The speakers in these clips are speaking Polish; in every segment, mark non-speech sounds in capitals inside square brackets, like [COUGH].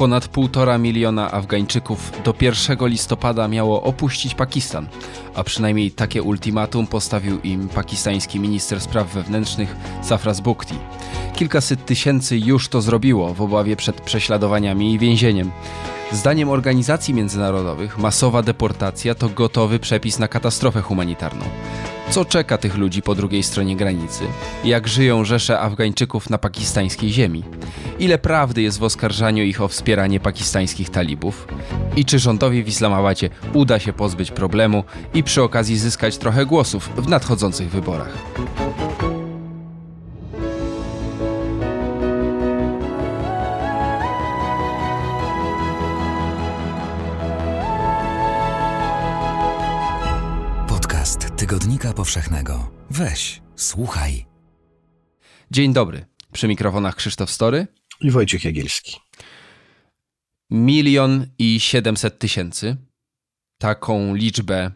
Ponad półtora miliona Afgańczyków do 1 listopada miało opuścić Pakistan, a przynajmniej takie ultimatum postawił im pakistański minister spraw wewnętrznych Safras Bukti. Kilkaset tysięcy już to zrobiło w obawie przed prześladowaniami i więzieniem. Zdaniem organizacji międzynarodowych masowa deportacja to gotowy przepis na katastrofę humanitarną. Co czeka tych ludzi po drugiej stronie granicy? Jak żyją rzesze Afgańczyków na pakistańskiej ziemi? Ile prawdy jest w oskarżaniu ich o wspieranie pakistańskich talibów? I czy rządowi w Islamabadzie uda się pozbyć problemu i przy okazji zyskać trochę głosów w nadchodzących wyborach? Tygodnika Powszechnego. Weź, słuchaj. Dzień dobry. Przy mikrofonach Krzysztof Story. i Wojciech Jagielski. Milion i siedemset tysięcy. Taką liczbę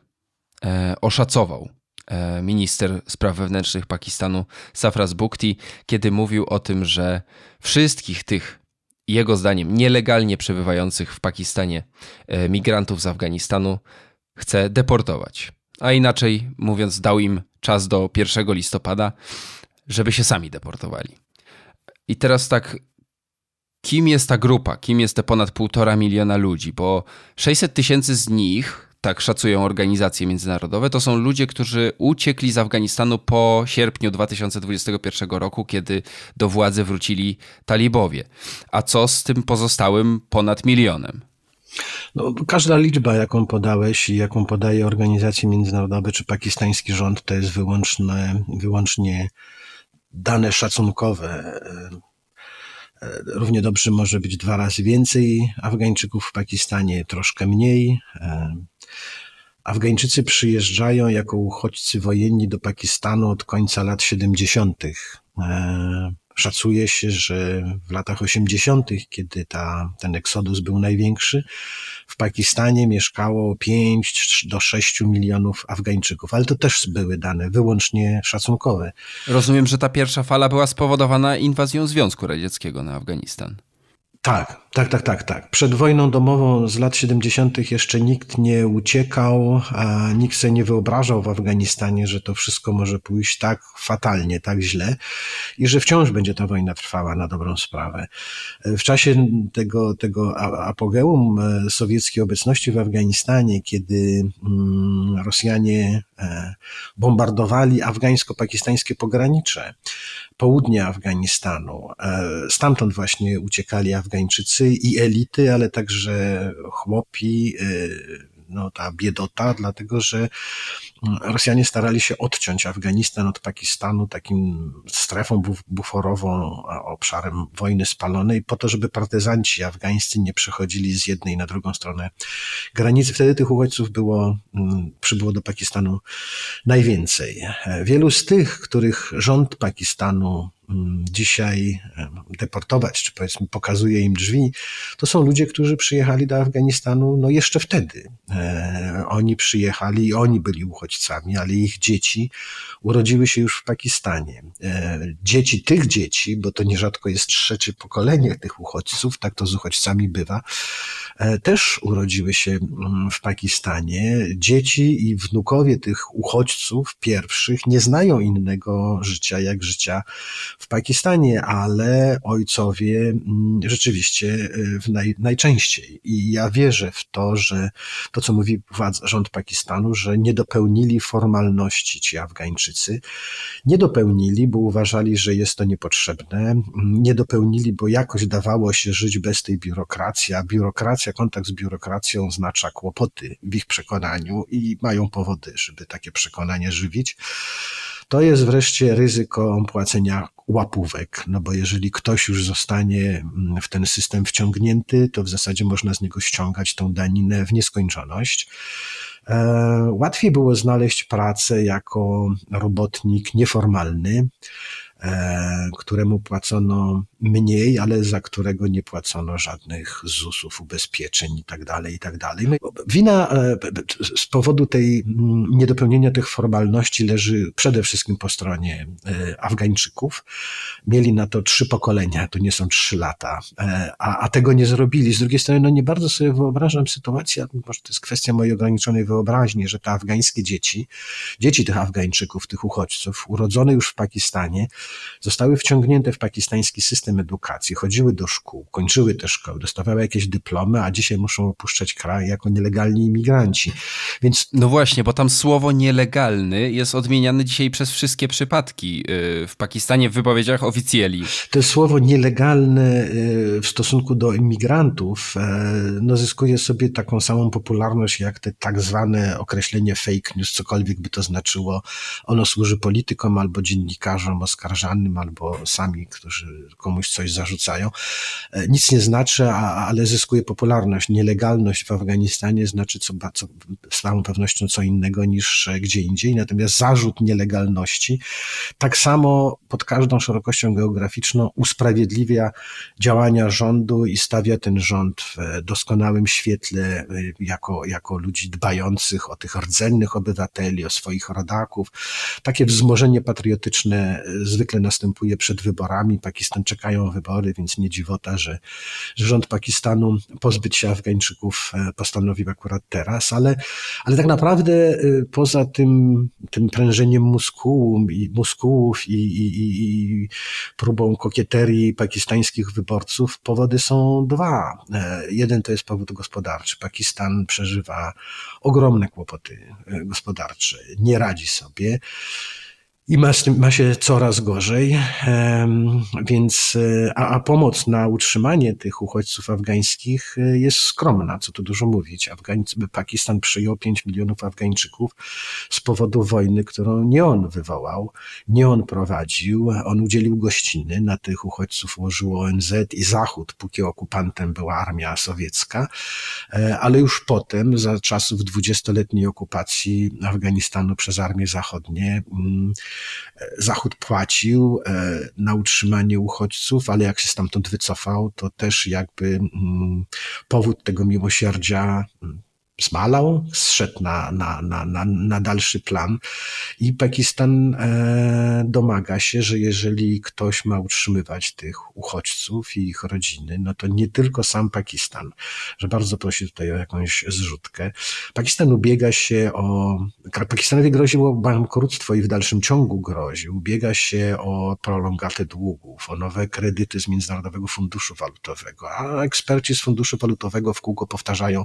e, oszacował e, minister spraw wewnętrznych Pakistanu Safras Bukti, kiedy mówił o tym, że wszystkich tych, jego zdaniem, nielegalnie przebywających w Pakistanie e, migrantów z Afganistanu chce deportować. A inaczej mówiąc, dał im czas do 1 listopada, żeby się sami deportowali. I teraz tak, kim jest ta grupa? Kim jest te ponad półtora miliona ludzi? Bo 600 tysięcy z nich, tak szacują organizacje międzynarodowe, to są ludzie, którzy uciekli z Afganistanu po sierpniu 2021 roku, kiedy do władzy wrócili talibowie. A co z tym pozostałym ponad milionem? No, każda liczba, jaką podałeś i jaką podaje organizacje międzynarodowe czy pakistański rząd, to jest wyłączne, wyłącznie dane szacunkowe. Równie dobrze może być dwa razy więcej Afgańczyków w Pakistanie, troszkę mniej. Afgańczycy przyjeżdżają jako uchodźcy wojenni do Pakistanu od końca lat 70. Szacuje się, że w latach 80., kiedy ta, ten eksodus był największy, w Pakistanie mieszkało 5 do 6 milionów Afgańczyków, ale to też były dane wyłącznie szacunkowe. Rozumiem, że ta pierwsza fala była spowodowana inwazją Związku Radzieckiego na Afganistan. Tak, tak, tak, tak, tak. Przed wojną domową z lat 70. jeszcze nikt nie uciekał, a nikt sobie nie wyobrażał w Afganistanie, że to wszystko może pójść tak fatalnie, tak źle i że wciąż będzie ta wojna trwała na dobrą sprawę. W czasie tego, tego apogeum e, sowieckiej obecności w Afganistanie, kiedy mm, Rosjanie e, bombardowali afgańsko-pakistańskie pogranicze, południa Afganistanu. E, stamtąd właśnie uciekali Afgańczycy i elity, ale także chłopi, e, no, ta biedota, dlatego że Rosjanie starali się odciąć Afganistan od Pakistanu takim strefą buforową, obszarem wojny spalonej, po to, żeby partyzanci afgańscy nie przechodzili z jednej na drugą stronę granicy. Wtedy tych uchodźców było, mm, przybyło do Pakistanu najwięcej. Wielu z tych, których rząd Pakistanu mm, dzisiaj deportować, czy powiedzmy pokazuje im drzwi, to są ludzie, którzy przyjechali do Afganistanu no jeszcze wtedy. E, oni przyjechali i oni byli uchodźcami, ale ich dzieci urodziły się już w Pakistanie. E, dzieci tych dzieci, bo to nierzadko jest trzecie pokolenie tych uchodźców, tak to z uchodźcami bywa, też urodziły się mm, w Pakistanie. Dzieci i wnukowie tych uchodźców pierwszych nie znają innego życia jak życia w Pakistanie, ale ojcowie mm, rzeczywiście w naj, najczęściej. I ja wierzę w to, że to, co mówi władza, rząd Pakistanu, że nie dopełnili formalności ci Afgańczycy. Nie dopełnili, bo uważali, że jest to niepotrzebne. Nie dopełnili, bo jakoś dawało się żyć bez tej biurokracji, a biurokracja, kontakt z biurokracją oznacza kłopoty w ich przekonaniu i mają powody, żeby takie przekonanie żywić. To jest wreszcie ryzyko płacenia łapówek, no bo jeżeli ktoś już zostanie w ten system wciągnięty, to w zasadzie można z niego ściągać tą daninę w nieskończoność. Łatwiej było znaleźć pracę jako robotnik nieformalny, któremu płacono mniej, ale za którego nie płacono żadnych ZUS-ów, ubezpieczeń i tak dalej, i tak dalej. Wina e, z powodu tej mm, niedopełnienia tych formalności leży przede wszystkim po stronie e, Afgańczyków. Mieli na to trzy pokolenia, to nie są trzy lata, e, a, a tego nie zrobili. Z drugiej strony, no nie bardzo sobie wyobrażam sytuację, może to jest kwestia mojej ograniczonej wyobraźni, że te afgańskie dzieci, dzieci tych Afgańczyków, tych uchodźców, urodzone już w Pakistanie, zostały wciągnięte w pakistański system edukacji, chodziły do szkół, kończyły te szkoły, dostawały jakieś dyplomy, a dzisiaj muszą opuszczać kraj jako nielegalni imigranci. Więc... No właśnie, bo tam słowo nielegalny jest odmieniane dzisiaj przez wszystkie przypadki y, w Pakistanie w wypowiedziach oficjeli. To słowo nielegalne y, w stosunku do imigrantów e, no, zyskuje sobie taką samą popularność jak te tak zwane określenie fake news, cokolwiek by to znaczyło. Ono służy politykom albo dziennikarzom oskarżanym, albo sami, którzy komuś coś zarzucają. E, nic nie znaczy, ale zyskuje popularność. Nielegalność w Afganistanie znaczy co, co, z całą pewnością co innego niż gdzie indziej. Natomiast zarzut nielegalności tak samo pod każdą szerokością geograficzną usprawiedliwia działania rządu i stawia ten rząd w doskonałym świetle e, jako, jako ludzi dbających o tych rdzennych obywateli, o swoich rodaków. Takie wzmożenie patriotyczne e, zwykle następuje przed wyborami. Pakistan czekają wybory, więc nie dziwota, że, że rząd Pakistanu pozbyć się Afgańczyków e, postanowił akurat teraz, ale, ale tak naprawdę poza tym, tym prężeniem muskułu i muskułów i, i, i próbą kokieterii pakistańskich wyborców, powody są dwa. Jeden to jest powód gospodarczy. Pakistan przeżywa ogromne kłopoty e, gospodarcze, nie radzi sobie i ma, ma się coraz gorzej, więc e, a, a, pomoc na utrzymanie tych uchodźców afgańskich e, jest skromna, co tu dużo mówić. Afgańcy, Pakistan przyjął 5 milionów Afgańczyków z powodu wojny, którą nie on wywołał, nie on prowadził, on udzielił gościny, na tych uchodźców ułożył ONZ i Zachód, póki okupantem była armia sowiecka, e, ale już potem, za czasów dwudziestoletniej okupacji Afganistanu przez armię zachodnie, mm, Zachód płacił e, na utrzymanie uchodźców, ale jak się stamtąd wycofał, to też jakby mm, powód tego miłosierdzia mm, zmalał, zszedł na, na, na, na, na dalszy plan i Pakistan e, domaga się, że jeżeli ktoś ma utrzymywać tych uchodźców i ich rodziny, no to nie tylko sam Pakistan, że bardzo prosi tutaj o jakąś zrzutkę. Pakistan ubiega się o, Pakistanowi groziło bankructwo i w dalszym ciągu grozi, ubiega się o prolongatę długów, o nowe kredyty z Międzynarodowego Funduszu Walutowego, a eksperci z Funduszu Walutowego w kółko powtarzają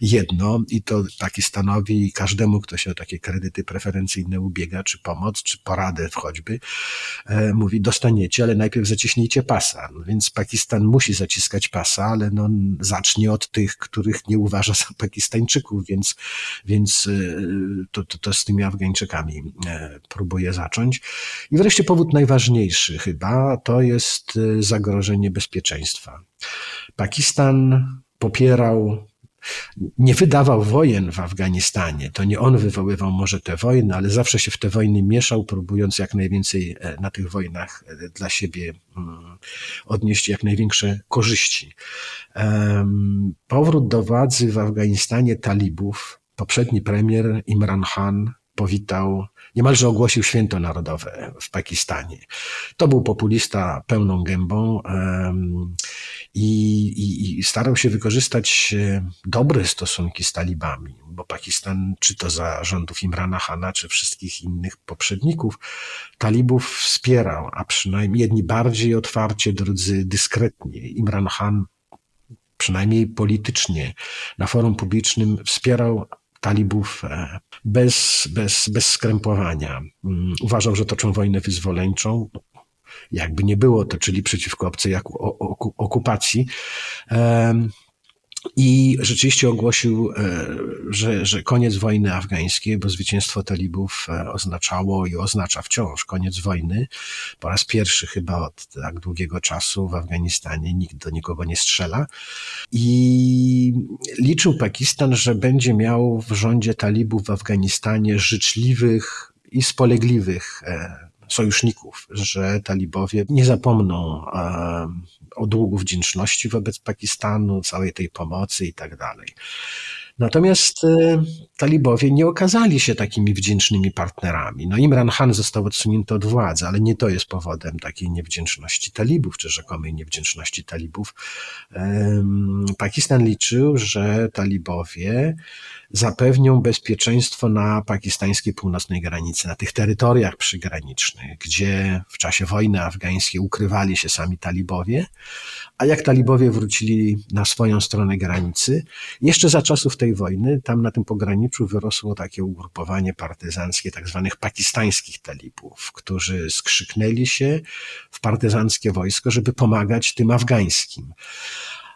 jedno, no i to taki stanowi każdemu, kto się o takie kredyty preferencyjne ubiega, czy pomoc, czy poradę choćby, e, mówi dostaniecie, ale najpierw zaciśnijcie pasa. No więc Pakistan musi zaciskać pasa, ale no, zacznie od tych, których nie uważa za Pakistańczyków, więc, więc e, to, to, to z tymi Afgańczykami e, próbuje zacząć. I wreszcie powód najważniejszy chyba to jest zagrożenie bezpieczeństwa. Pakistan popierał nie wydawał wojen w Afganistanie. To nie on wywoływał może te wojny, ale zawsze się w te wojny mieszał, próbując jak najwięcej e, na tych wojnach e, dla siebie mm, odnieść jak największe korzyści. Powrót do władzy w Afganistanie talibów, poprzedni premier Imran Khan powitał, niemalże ogłosił święto narodowe w Pakistanie. To był populista pełną gębą i, i, i, starał się wykorzystać e, dobre stosunki z talibami, bo Pakistan, czy to za rządów Imrana Hana, czy wszystkich innych poprzedników, talibów wspierał, a przynajmniej jedni bardziej otwarcie, drudzy dyskretnie. Imran Khan przynajmniej politycznie, na forum publicznym wspierał talibów e, bez, bez, bez skrępowania. Mm, uważał, że toczą wojnę wyzwoleńczą, jakby nie było to, czyli przeciwko obcej okupacji. I rzeczywiście ogłosił, e, że, że koniec wojny afgańskiej, bo zwycięstwo talibów e, oznaczało i oznacza wciąż koniec wojny. Po raz pierwszy chyba od tak długiego czasu w Afganistanie nikt do nikogo nie strzela. I liczył Pakistan, że będzie miał w rządzie talibów w Afganistanie życzliwych i spolegliwych e, sojuszników, że talibowie nie zapomną o długu wdzięczności wobec Pakistanu, całej tej pomocy i tak dalej. Natomiast e, talibowie nie okazali się takimi wdzięcznymi partnerami. No Imran Khan został odsunięty od władzy, ale nie to jest powodem takiej niewdzięczności talibów, czy rzekomej niewdzięczności talibów. Pakistan liczył, że talibowie zapewnią bezpieczeństwo na pakistańskiej północnej granicy, na tych terytoriach przygranicznych, gdzie w czasie wojny afgańskiej ukrywali się sami talibowie, a jak talibowie wrócili na swoją stronę granicy, jeszcze za czasów tej wojny, tam na tym pograniczu wyrosło takie ugrupowanie partyzanckie, tak zwanych pakistańskich talibów, którzy skrzyknęli się w partyzanckie wojsko, żeby pomagać tym afgańskim.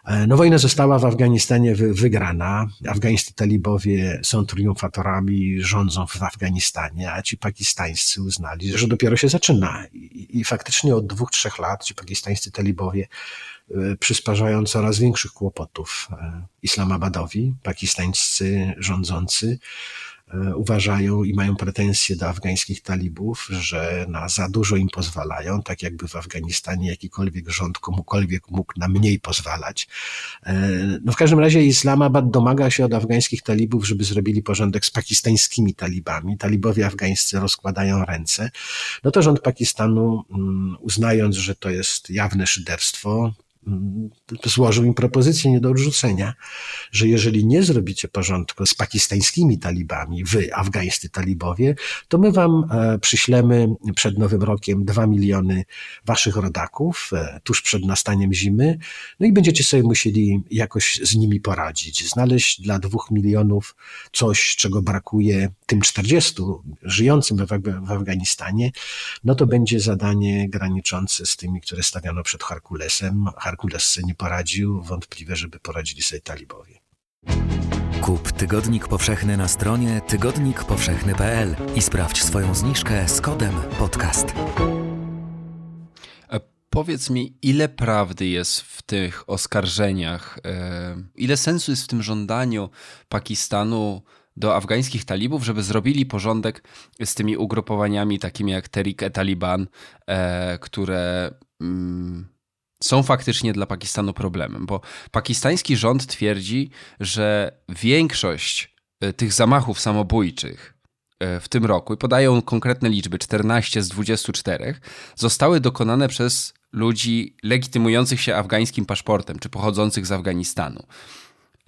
E, no wojna została w Afganistanie wygrana. Afgańscy talibowie są triumfatorami, rządzą w Afganistanie, a ci pakistańscy uznali, że dopiero się zaczyna. I, i faktycznie od dwóch, trzech lat ci pakistańscy talibowie przysparzają coraz większych kłopotów e, Islamabadowi, pakistańscy rządzący E, uważają i mają pretensje do afgańskich talibów, że na za dużo im pozwalają, tak jakby w Afganistanie jakikolwiek rząd komukolwiek mógł na mniej pozwalać. No w każdym razie Islamabad domaga się od afgańskich talibów, żeby zrobili porządek z pakistańskimi talibami. Talibowie afgańscy rozkładają ręce. No to rząd Pakistanu, mm, uznając, że to jest jawne szyderstwo, złożył im propozycję nie do odrzucenia, że jeżeli nie zrobicie porządku z pakistańskimi talibami, wy, afgańscy talibowie, to my wam e, przyślemy przed Nowym Rokiem dwa miliony waszych rodaków, e, tuż przed nastaniem zimy, no i będziecie sobie musieli jakoś z nimi poradzić, znaleźć dla dwóch milionów coś, czego brakuje tym 40 żyjącym w Afganistanie, no to będzie zadanie graniczące z tymi, które stawiano przed Herkulesem, Herkules sobie nie poradził, wątpliwe, żeby poradzili sobie talibowie. Kup Tygodnik Powszechny na stronie tygodnikpowszechny.pl i sprawdź swoją zniżkę z kodem podcast. E, powiedz mi, ile prawdy jest w tych oskarżeniach, e, ile sensu jest w tym żądaniu Pakistanu do afgańskich talibów, żeby zrobili porządek z tymi ugrupowaniami takimi jak Tehrik-e-Taliban, e, które mm, są faktycznie dla Pakistanu problemem, bo pakistański rząd twierdzi, że większość e, tych zamachów samobójczych e, w tym roku, i podają konkretne liczby, 14 z 24, zostały dokonane przez ludzi legitymujących się afgańskim paszportem, czy pochodzących z Afganistanu.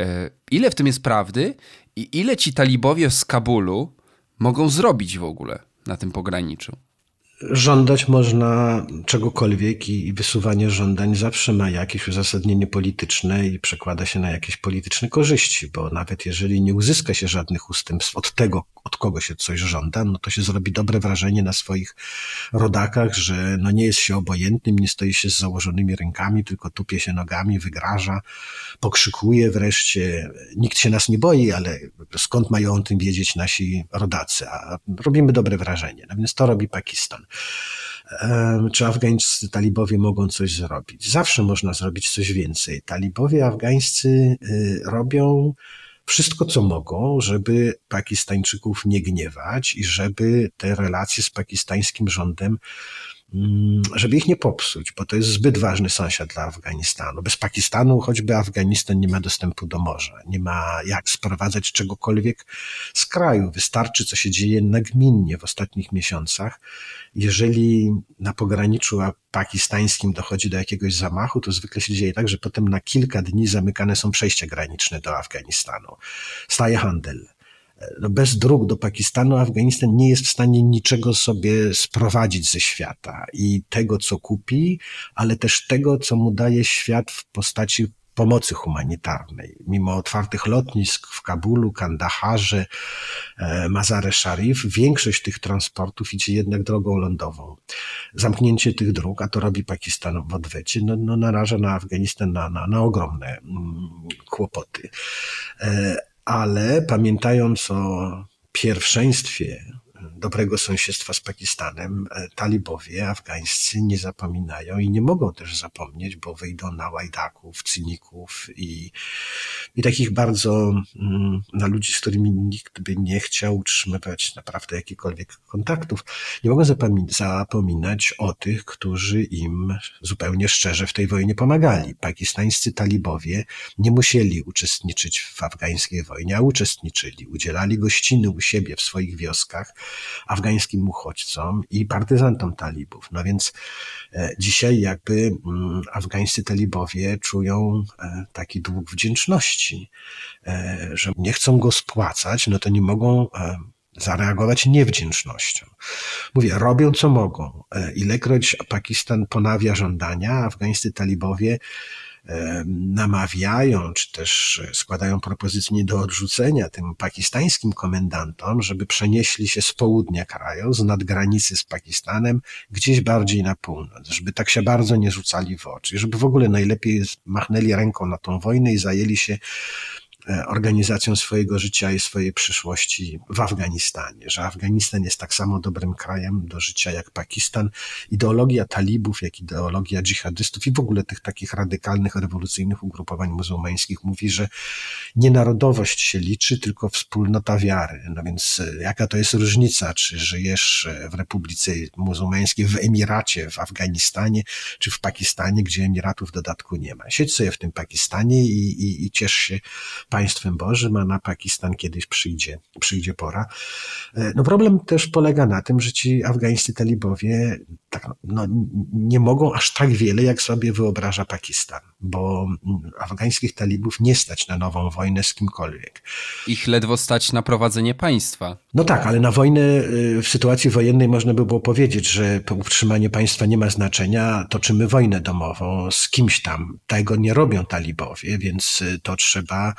E, ile w tym jest prawdy i ile ci talibowie z Kabulu mogą zrobić w ogóle na tym pograniczu? Żądać można czegokolwiek i wysuwanie żądań zawsze ma jakieś uzasadnienie polityczne i przekłada się na jakieś polityczne korzyści, bo nawet jeżeli nie uzyska się żadnych ustępstw od tego, od kogo się coś żąda, no to się zrobi dobre wrażenie na swoich rodakach, że no nie jest się obojętnym, nie stoi się z założonymi rękami, tylko tupie się nogami, wygraża, pokrzykuje wreszcie. Nikt się nas nie boi, ale skąd mają o tym wiedzieć nasi rodacy? A robimy dobre wrażenie. No więc to robi Pakistan czy afgańscy talibowie mogą coś zrobić. Zawsze można zrobić coś więcej. Talibowie afgańscy y, robią wszystko, co mogą, żeby Pakistańczyków nie gniewać i żeby te relacje z pakistańskim rządem żeby ich nie popsuć, bo to jest zbyt ważny sąsiad dla Afganistanu. Bez Pakistanu choćby Afganistan nie ma dostępu do morza, nie ma jak sprowadzać czegokolwiek z kraju. Wystarczy, co się dzieje nagminnie w ostatnich miesiącach. Jeżeli na pograniczu pakistańskim dochodzi do jakiegoś zamachu, to zwykle się dzieje tak, że potem na kilka dni zamykane są przejścia graniczne do Afganistanu. Staje handel bez dróg do Pakistanu Afganistan nie jest w stanie niczego sobie sprowadzić ze świata i tego, co kupi, ale też tego, co mu daje świat w postaci pomocy humanitarnej. Mimo otwartych lotnisk w Kabulu, Kandaharze, e, Mazare Sharif, większość tych transportów idzie jednak drogą lądową. Zamknięcie tych dróg, a to robi Pakistan w odwecie, no, no naraża na Afganistan na, na, na ogromne mm, kłopoty. E, ale pamiętając o pierwszeństwie dobrego sąsiedztwa z Pakistanem, e, talibowie afgańscy nie zapominają i nie mogą też zapomnieć, bo wyjdą na łajdaków, cyników i, i takich bardzo mm, na ludzi, z którymi nikt by nie chciał utrzymywać naprawdę jakichkolwiek kontaktów. Nie mogą zapominać o tych, którzy im zupełnie szczerze w tej wojnie pomagali. Pakistańscy talibowie nie musieli uczestniczyć w afgańskiej wojnie, a uczestniczyli, udzielali gościny u siebie w swoich wioskach afgańskim uchodźcom i partyzantom talibów. No więc e, dzisiaj jakby mm, afgańscy talibowie czują e, taki dług wdzięczności, e, że nie chcą go spłacać, no to nie mogą zareagować niewdzięcznością. Mówię, robią co mogą. Ilekroć Pakistan ponawia żądania, afgańscy talibowie namawiają, czy też składają propozycje do odrzucenia tym pakistańskim komendantom, żeby przenieśli się z południa kraju, z nadgranicy z Pakistanem, gdzieś bardziej na północ, żeby tak się bardzo nie rzucali w oczy, żeby w ogóle najlepiej machnęli ręką na tą wojnę i zajęli się E, organizacją swojego życia i swojej przyszłości w Afganistanie, że Afganistan jest tak samo dobrym krajem do życia jak Pakistan. Ideologia talibów, jak ideologia dżihadystów i w ogóle tych takich radykalnych, rewolucyjnych ugrupowań muzułmańskich mówi, że nie narodowość się liczy, tylko wspólnota wiary. No więc e, jaka to jest różnica, czy żyjesz e, w Republice Muzułmańskiej, w Emiracie, w Afganistanie, czy w Pakistanie, gdzie Emiratów w dodatku nie ma. Siedź sobie w tym Pakistanie i, i, i ciesz się państwem Bożym, a na Pakistan kiedyś przyjdzie, przyjdzie pora. E, no problem też polega na tym, że ci afgańscy talibowie tak, no, nie mogą aż tak wiele, jak sobie wyobraża Pakistan, bo afgańskich talibów nie stać na nową wojnę z kimkolwiek. Ich ledwo stać na prowadzenie państwa. No tak, ale na wojnę y, w sytuacji wojennej można by było powiedzieć, że utrzymanie państwa nie ma znaczenia, toczymy wojnę domową z kimś tam. Tego nie robią talibowie, więc y, to trzeba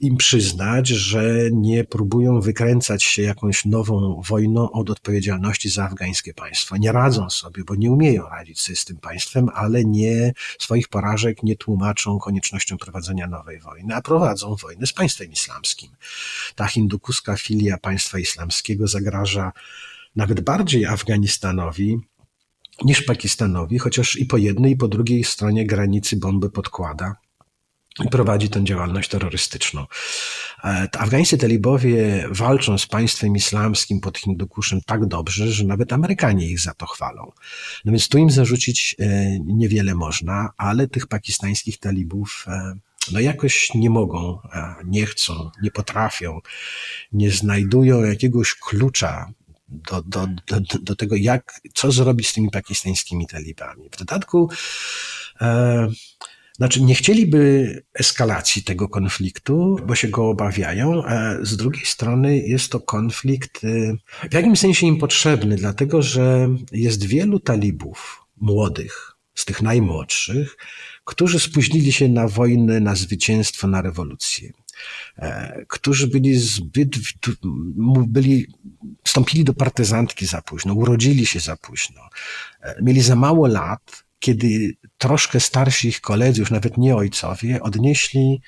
im przyznać, że nie próbują wykręcać się jakąś nową wojną od odpowiedzialności za afgańskie państwo. Nie radzą sobie, bo nie umieją radzić sobie z tym państwem, ale nie swoich porażek nie tłumaczą koniecznością prowadzenia nowej wojny, a prowadzą wojnę z państwem islamskim. Ta hindukuska filia państwa islamskiego zagraża nawet bardziej Afganistanowi, niż Pakistanowi, chociaż i po jednej, i po drugiej stronie granicy bomby podkłada prowadzi tę działalność terrorystyczną. E, afgańscy talibowie walczą z państwem islamskim pod Hindukuszem tak dobrze, że nawet Amerykanie ich za to chwalą. No więc tu im zarzucić e, niewiele można, ale tych pakistańskich talibów e, no jakoś nie mogą, nie chcą, nie potrafią, nie znajdują jakiegoś klucza do, do, do, do tego, jak, co zrobić z tymi pakistańskimi talibami. W dodatku znaczy, nie chcieliby eskalacji tego konfliktu, bo się go obawiają, a z drugiej strony jest to konflikt y, w jakimś sensie im potrzebny, dlatego że jest wielu talibów młodych, z tych najmłodszych, którzy spóźnili się na wojnę, na zwycięstwo, na rewolucję. E, którzy byli zbyt, byli, wstąpili do partyzantki za późno, urodzili się za późno, e, mieli za mało lat, kiedy troszkę starsi ich koledzy, już nawet nie ojcowie, odnieśli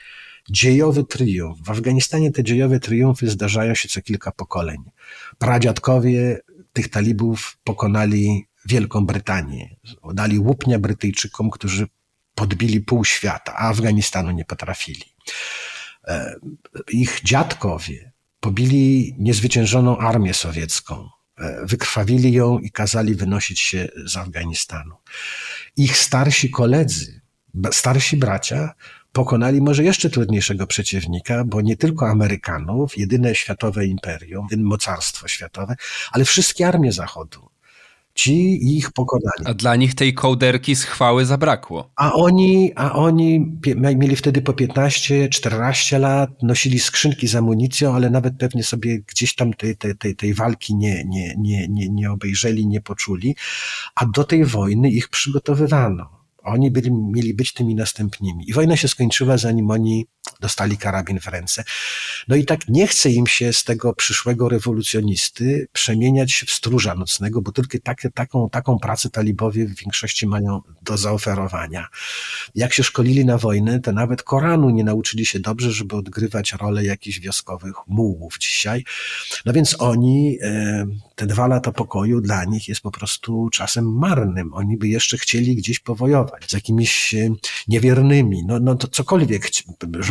dziejowy triumf. W Afganistanie te dziejowe triumfy zdarzają się co kilka pokoleń. Pradziadkowie tych talibów pokonali Wielką Brytanię. Dali łupnia Brytyjczykom, którzy podbili pół świata, a Afganistanu nie potrafili. E, ich dziadkowie pobili niezwyciężoną armię sowiecką. E, wykrwawili ją i kazali wynosić się z Afganistanu. Ich starsi koledzy, starsi bracia pokonali może jeszcze trudniejszego przeciwnika, bo nie tylko Amerykanów, jedyne światowe imperium, jedyne mocarstwo światowe, ale wszystkie armie Zachodu. Ci ich pokonali. A dla nich tej kołderki z chwały zabrakło. A oni, a oni mieli wtedy po 15, 14 lat, nosili skrzynki z amunicją, ale nawet pewnie sobie gdzieś tam tej, tej, tej, tej walki nie, nie, nie, nie, nie obejrzeli, nie poczuli. A do tej wojny ich przygotowywano. Oni byli, mieli być tymi następnymi. I wojna się skończyła, zanim oni dostali karabin w ręce. No i tak nie chce im się z tego przyszłego rewolucjonisty przemieniać w stróża nocnego, bo tylko tak, taką, taką pracę talibowie w większości mają do zaoferowania. Jak się szkolili na wojnę, to nawet Koranu nie nauczyli się dobrze, żeby odgrywać rolę jakichś wioskowych mułów dzisiaj. No więc oni, e, te dwa lata pokoju dla nich jest po prostu czasem marnym. Oni by jeszcze chcieli gdzieś powojować z jakimiś e, niewiernymi, no, no to cokolwiek.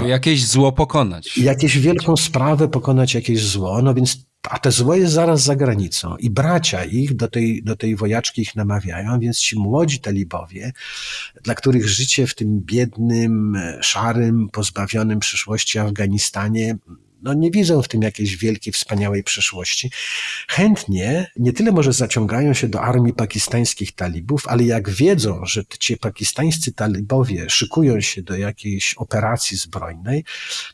Jakieś zło pokonać. Jakieś wielką sprawę pokonać, jakieś zło, no więc a te zło jest zaraz za granicą i bracia ich do tej, do tej wojaczki ich namawiają, więc ci młodzi talibowie, dla których życie w tym biednym, szarym, pozbawionym przyszłości Afganistanie no nie widzą w tym jakiejś wielkiej, wspaniałej przyszłości. Chętnie nie tyle może zaciągają się do armii pakistańskich talibów, ale jak wiedzą, że ci pakistańscy talibowie szykują się do jakiejś operacji zbrojnej,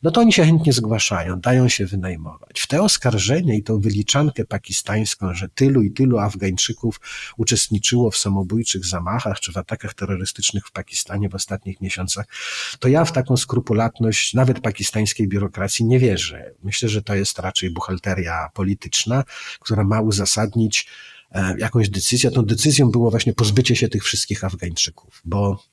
no to oni się chętnie zgłaszają, dają się wynajmować. W te oskarżenia i tą wyliczankę pakistańską, że tylu i tylu Afgańczyków uczestniczyło w samobójczych zamachach czy w atakach terrorystycznych w Pakistanie w ostatnich miesiącach, to ja w taką skrupulatność nawet pakistańskiej biurokracji nie wierzę. Myślę, że to jest raczej buchalteria polityczna, która ma uzasadnić jakąś decyzję. Tą decyzją było właśnie pozbycie się tych wszystkich Afgańczyków, bo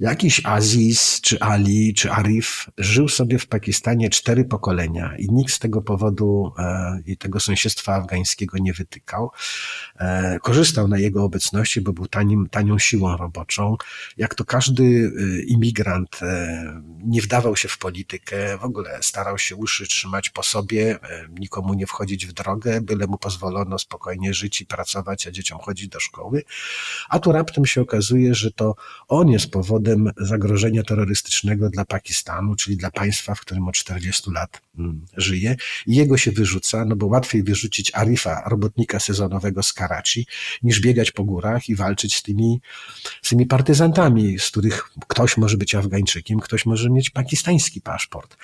jakiś Aziz, czy Ali, czy Arif żył sobie w Pakistanie cztery pokolenia i nikt z tego powodu e, i tego sąsiedztwa afgańskiego nie wytykał. E, korzystał na jego obecności, bo był tanim, tanią siłą roboczą. Jak to każdy e, imigrant e, nie wdawał się w politykę, w ogóle starał się uszy trzymać po sobie, e, nikomu nie wchodzić w drogę, byle mu pozwolono spokojnie żyć i pracować, a dzieciom chodzić do szkoły. A tu raptem się okazuje, że to on jest powodem zagrożenia terrorystycznego dla Pakistanu, czyli dla państwa, w którym od 40 lat mm, żyje. Jego się wyrzuca, no bo łatwiej wyrzucić Arifa, robotnika sezonowego z Karachi, niż biegać po górach i walczyć z tymi, z tymi partyzantami, z których ktoś może być Afgańczykiem, ktoś może mieć pakistański paszport.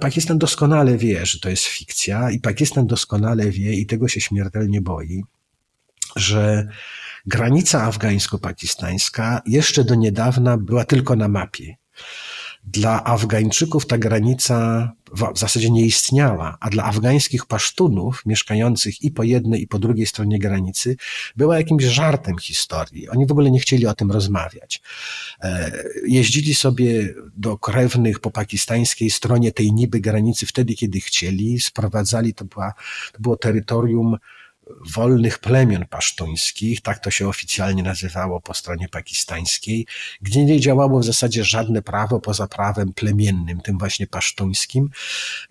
Pakistan doskonale wie, że to jest fikcja i Pakistan doskonale wie i tego się śmiertelnie boi, że granica afgańsko-pakistańska jeszcze do niedawna była tylko na mapie. Dla Afgańczyków ta granica w zasadzie nie istniała, a dla afgańskich pasztunów mieszkających i po jednej, i po drugiej stronie granicy była jakimś żartem historii. Oni w ogóle nie chcieli o tym rozmawiać. E, jeździli sobie do krewnych po pakistańskiej stronie tej niby granicy wtedy, kiedy chcieli, sprowadzali, to, była, to było terytorium wolnych plemion pasztuńskich, tak to się oficjalnie nazywało po stronie pakistańskiej, gdzie nie działało w zasadzie żadne prawo poza prawem plemiennym, tym właśnie pasztuńskim.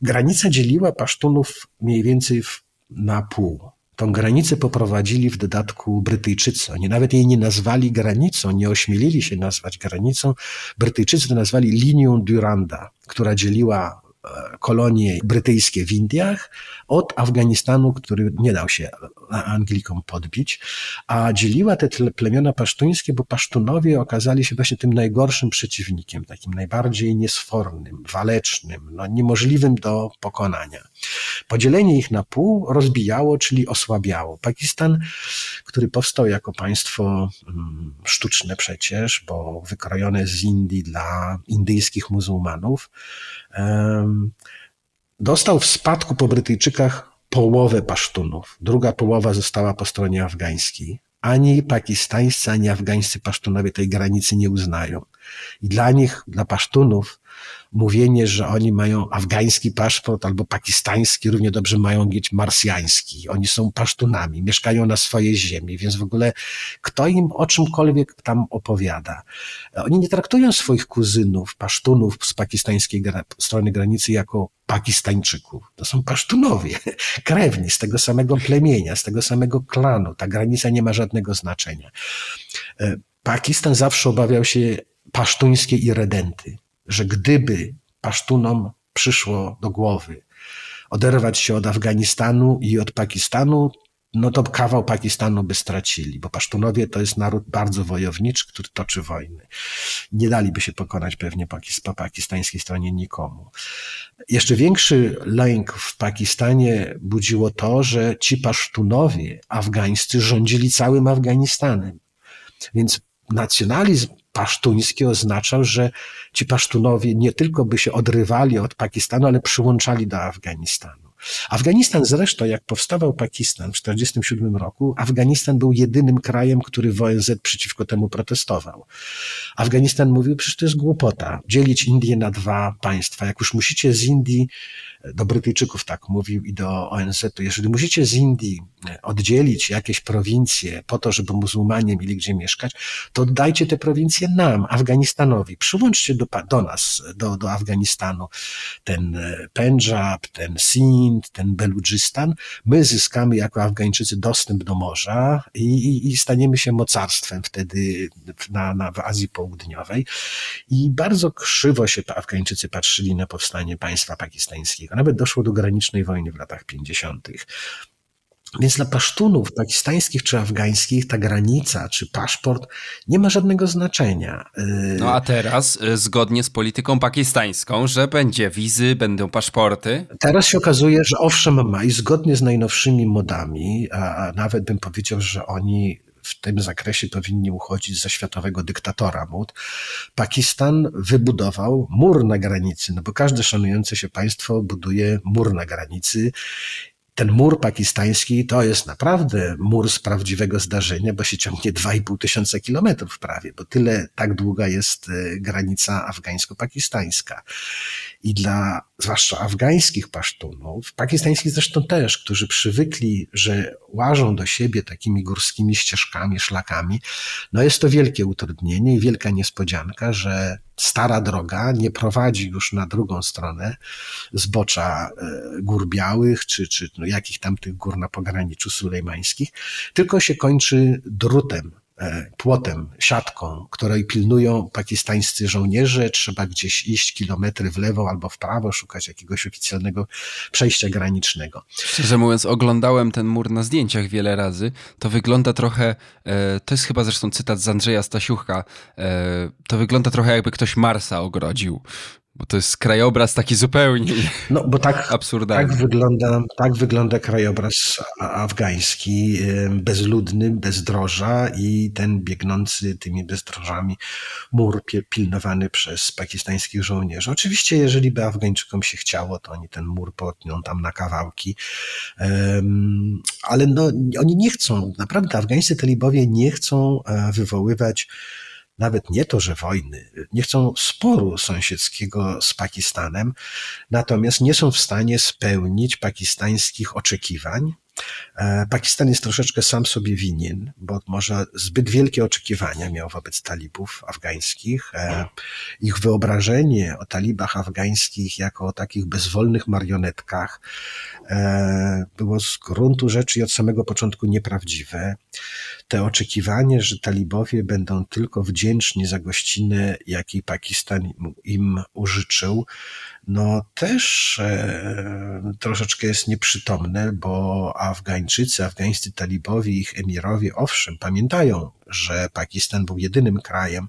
Granica dzieliła Pasztunów mniej więcej na pół. Tą granicę poprowadzili w dodatku Brytyjczycy. Oni nawet jej nie nazwali granicą, nie ośmielili się nazwać granicą. Brytyjczycy to nazwali linią Duranda, która dzieliła kolonie brytyjskie w Indiach od Afganistanu, który nie dał się Anglikom podbić, a dzieliła te plemiona pasztuńskie, bo pasztunowie okazali się właśnie tym najgorszym przeciwnikiem, takim najbardziej niesfornym, walecznym, no, niemożliwym do pokonania. Podzielenie ich na pół rozbijało, czyli osłabiało. Pakistan, który powstał jako państwo mm, sztuczne przecież, bo wykrojone z Indii dla indyjskich muzułmanów, dostał w spadku po Brytyjczykach połowę pasztunów. Druga połowa została po stronie afgańskiej. Ani pakistańscy, ani afgańscy pasztunowie tej granicy nie uznają. I dla nich, dla pasztunów, mówienie, że oni mają afgański paszport albo pakistański, równie dobrze mają mieć marsjański. Oni są pasztunami, mieszkają na swojej ziemi, więc w ogóle kto im o czymkolwiek tam opowiada. Oni nie traktują swoich kuzynów, pasztunów z pakistańskiej strony granicy jako Pakistańczyków. To są pasztunowie, [LAUGHS] krewni z tego samego plemienia, z tego samego klanu. Ta granica nie ma żadnego znaczenia. E, Pakistan zawsze obawiał się pasztuńskiej irredenty że gdyby Pasztunom przyszło do głowy oderwać się od Afganistanu i od Pakistanu, no to kawał Pakistanu by stracili, bo Pasztunowie to jest naród bardzo wojowniczy, który toczy wojny. Nie daliby się pokonać pewnie po pakistańskiej stronie nikomu. Jeszcze większy lęk w Pakistanie budziło to, że ci Pasztunowie afgańscy rządzili całym Afganistanem. Więc nacjonalizm pasztuński oznaczał, że ci Pasztunowie nie tylko by się odrywali od Pakistanu, ale przyłączali do Afganistanu. Afganistan zresztą, jak powstawał Pakistan w 1947 roku, Afganistan był jedynym krajem, który w ONZ przeciwko temu protestował. Afganistan mówił, przecież to jest głupota, dzielić Indię na dwa państwa. Jak już musicie z Indii do Brytyjczyków tak mówił i do ONZ-u. Jeżeli musicie z Indii e, oddzielić jakieś prowincje po to, żeby muzułmanie mieli gdzie mieszkać, to oddajcie te prowincje nam, Afganistanowi. Przyłączcie do, do nas, do, do Afganistanu ten e, Pendżab, ten Sind, ten Beludżystan. My zyskamy jako Afgańczycy dostęp do morza i, i, i staniemy się mocarstwem wtedy na, na, w Azji Południowej. I bardzo krzywo się Afgańczycy patrzyli na powstanie państwa pakistańskiego a nawet doszło do granicznej wojny w latach 50. Więc dla pasztunów pakistańskich czy afgańskich ta granica czy paszport nie ma żadnego znaczenia. No a teraz, y, zgodnie z polityką pakistańską, że będzie wizy, będą paszporty. Teraz się okazuje, że owszem ma i zgodnie z najnowszymi modami, a nawet bym powiedział, że oni w tym zakresie powinni uchodzić za światowego dyktatora mód. Pakistan wybudował mur na granicy, no bo każde szanujące się państwo buduje mur na granicy ten mur pakistański to jest naprawdę mur z prawdziwego zdarzenia, bo się ciągnie 2,5 tysiąca kilometrów prawie, bo tyle, tak długa jest e, granica afgańsko-pakistańska. I dla zwłaszcza afgańskich pasztunów, pakistańskich zresztą też, którzy przywykli, że łażą do siebie takimi górskimi ścieżkami, szlakami, no jest to wielkie utrudnienie i wielka niespodzianka, że stara droga nie prowadzi już na drugą stronę zbocza e, gór białych, czy, czy no jakich tam tych gór na pograniczu sulejmańskich, tylko się kończy drutem płotem, siatką, której pilnują pakistańscy żołnierze. Trzeba gdzieś iść kilometry w lewo albo w prawo, szukać jakiegoś oficjalnego przejścia granicznego. Szczerze mówiąc, oglądałem ten mur na zdjęciach wiele razy. To wygląda trochę, e, to jest chyba zresztą cytat z Andrzeja Stasiucha, e, to wygląda trochę jakby ktoś Marsa ogrodził. Bo to jest krajobraz taki zupełnie no, bo tak, absurdalny. Tak wygląda, tak wygląda krajobraz afgański, bezludny, bezdroża i ten biegnący tymi bezdrożami mur pilnowany przez pakistańskich żołnierzy. Oczywiście, jeżeli by Afgańczykom się chciało, to oni ten mur potną tam na kawałki, ale no, oni nie chcą, naprawdę afgańscy talibowie nie chcą e, wywoływać nawet nie to, że wojny, nie chcą sporu sąsiedzkiego z Pakistanem, natomiast nie są w stanie spełnić pakistańskich oczekiwań, Pakistan jest troszeczkę sam sobie winien, bo może zbyt wielkie oczekiwania miał wobec talibów afgańskich. E, ich wyobrażenie o talibach afgańskich jako o takich bezwolnych marionetkach e, było z gruntu rzeczy i od samego początku nieprawdziwe. Te oczekiwanie, że talibowie będą tylko wdzięczni za gościnę, jakiej Pakistan im użyczył, no też e, troszeczkę jest nieprzytomne, bo Afgańczycy, afgańscy talibowie, ich emirowie, owszem, pamiętają, że Pakistan był jedynym krajem,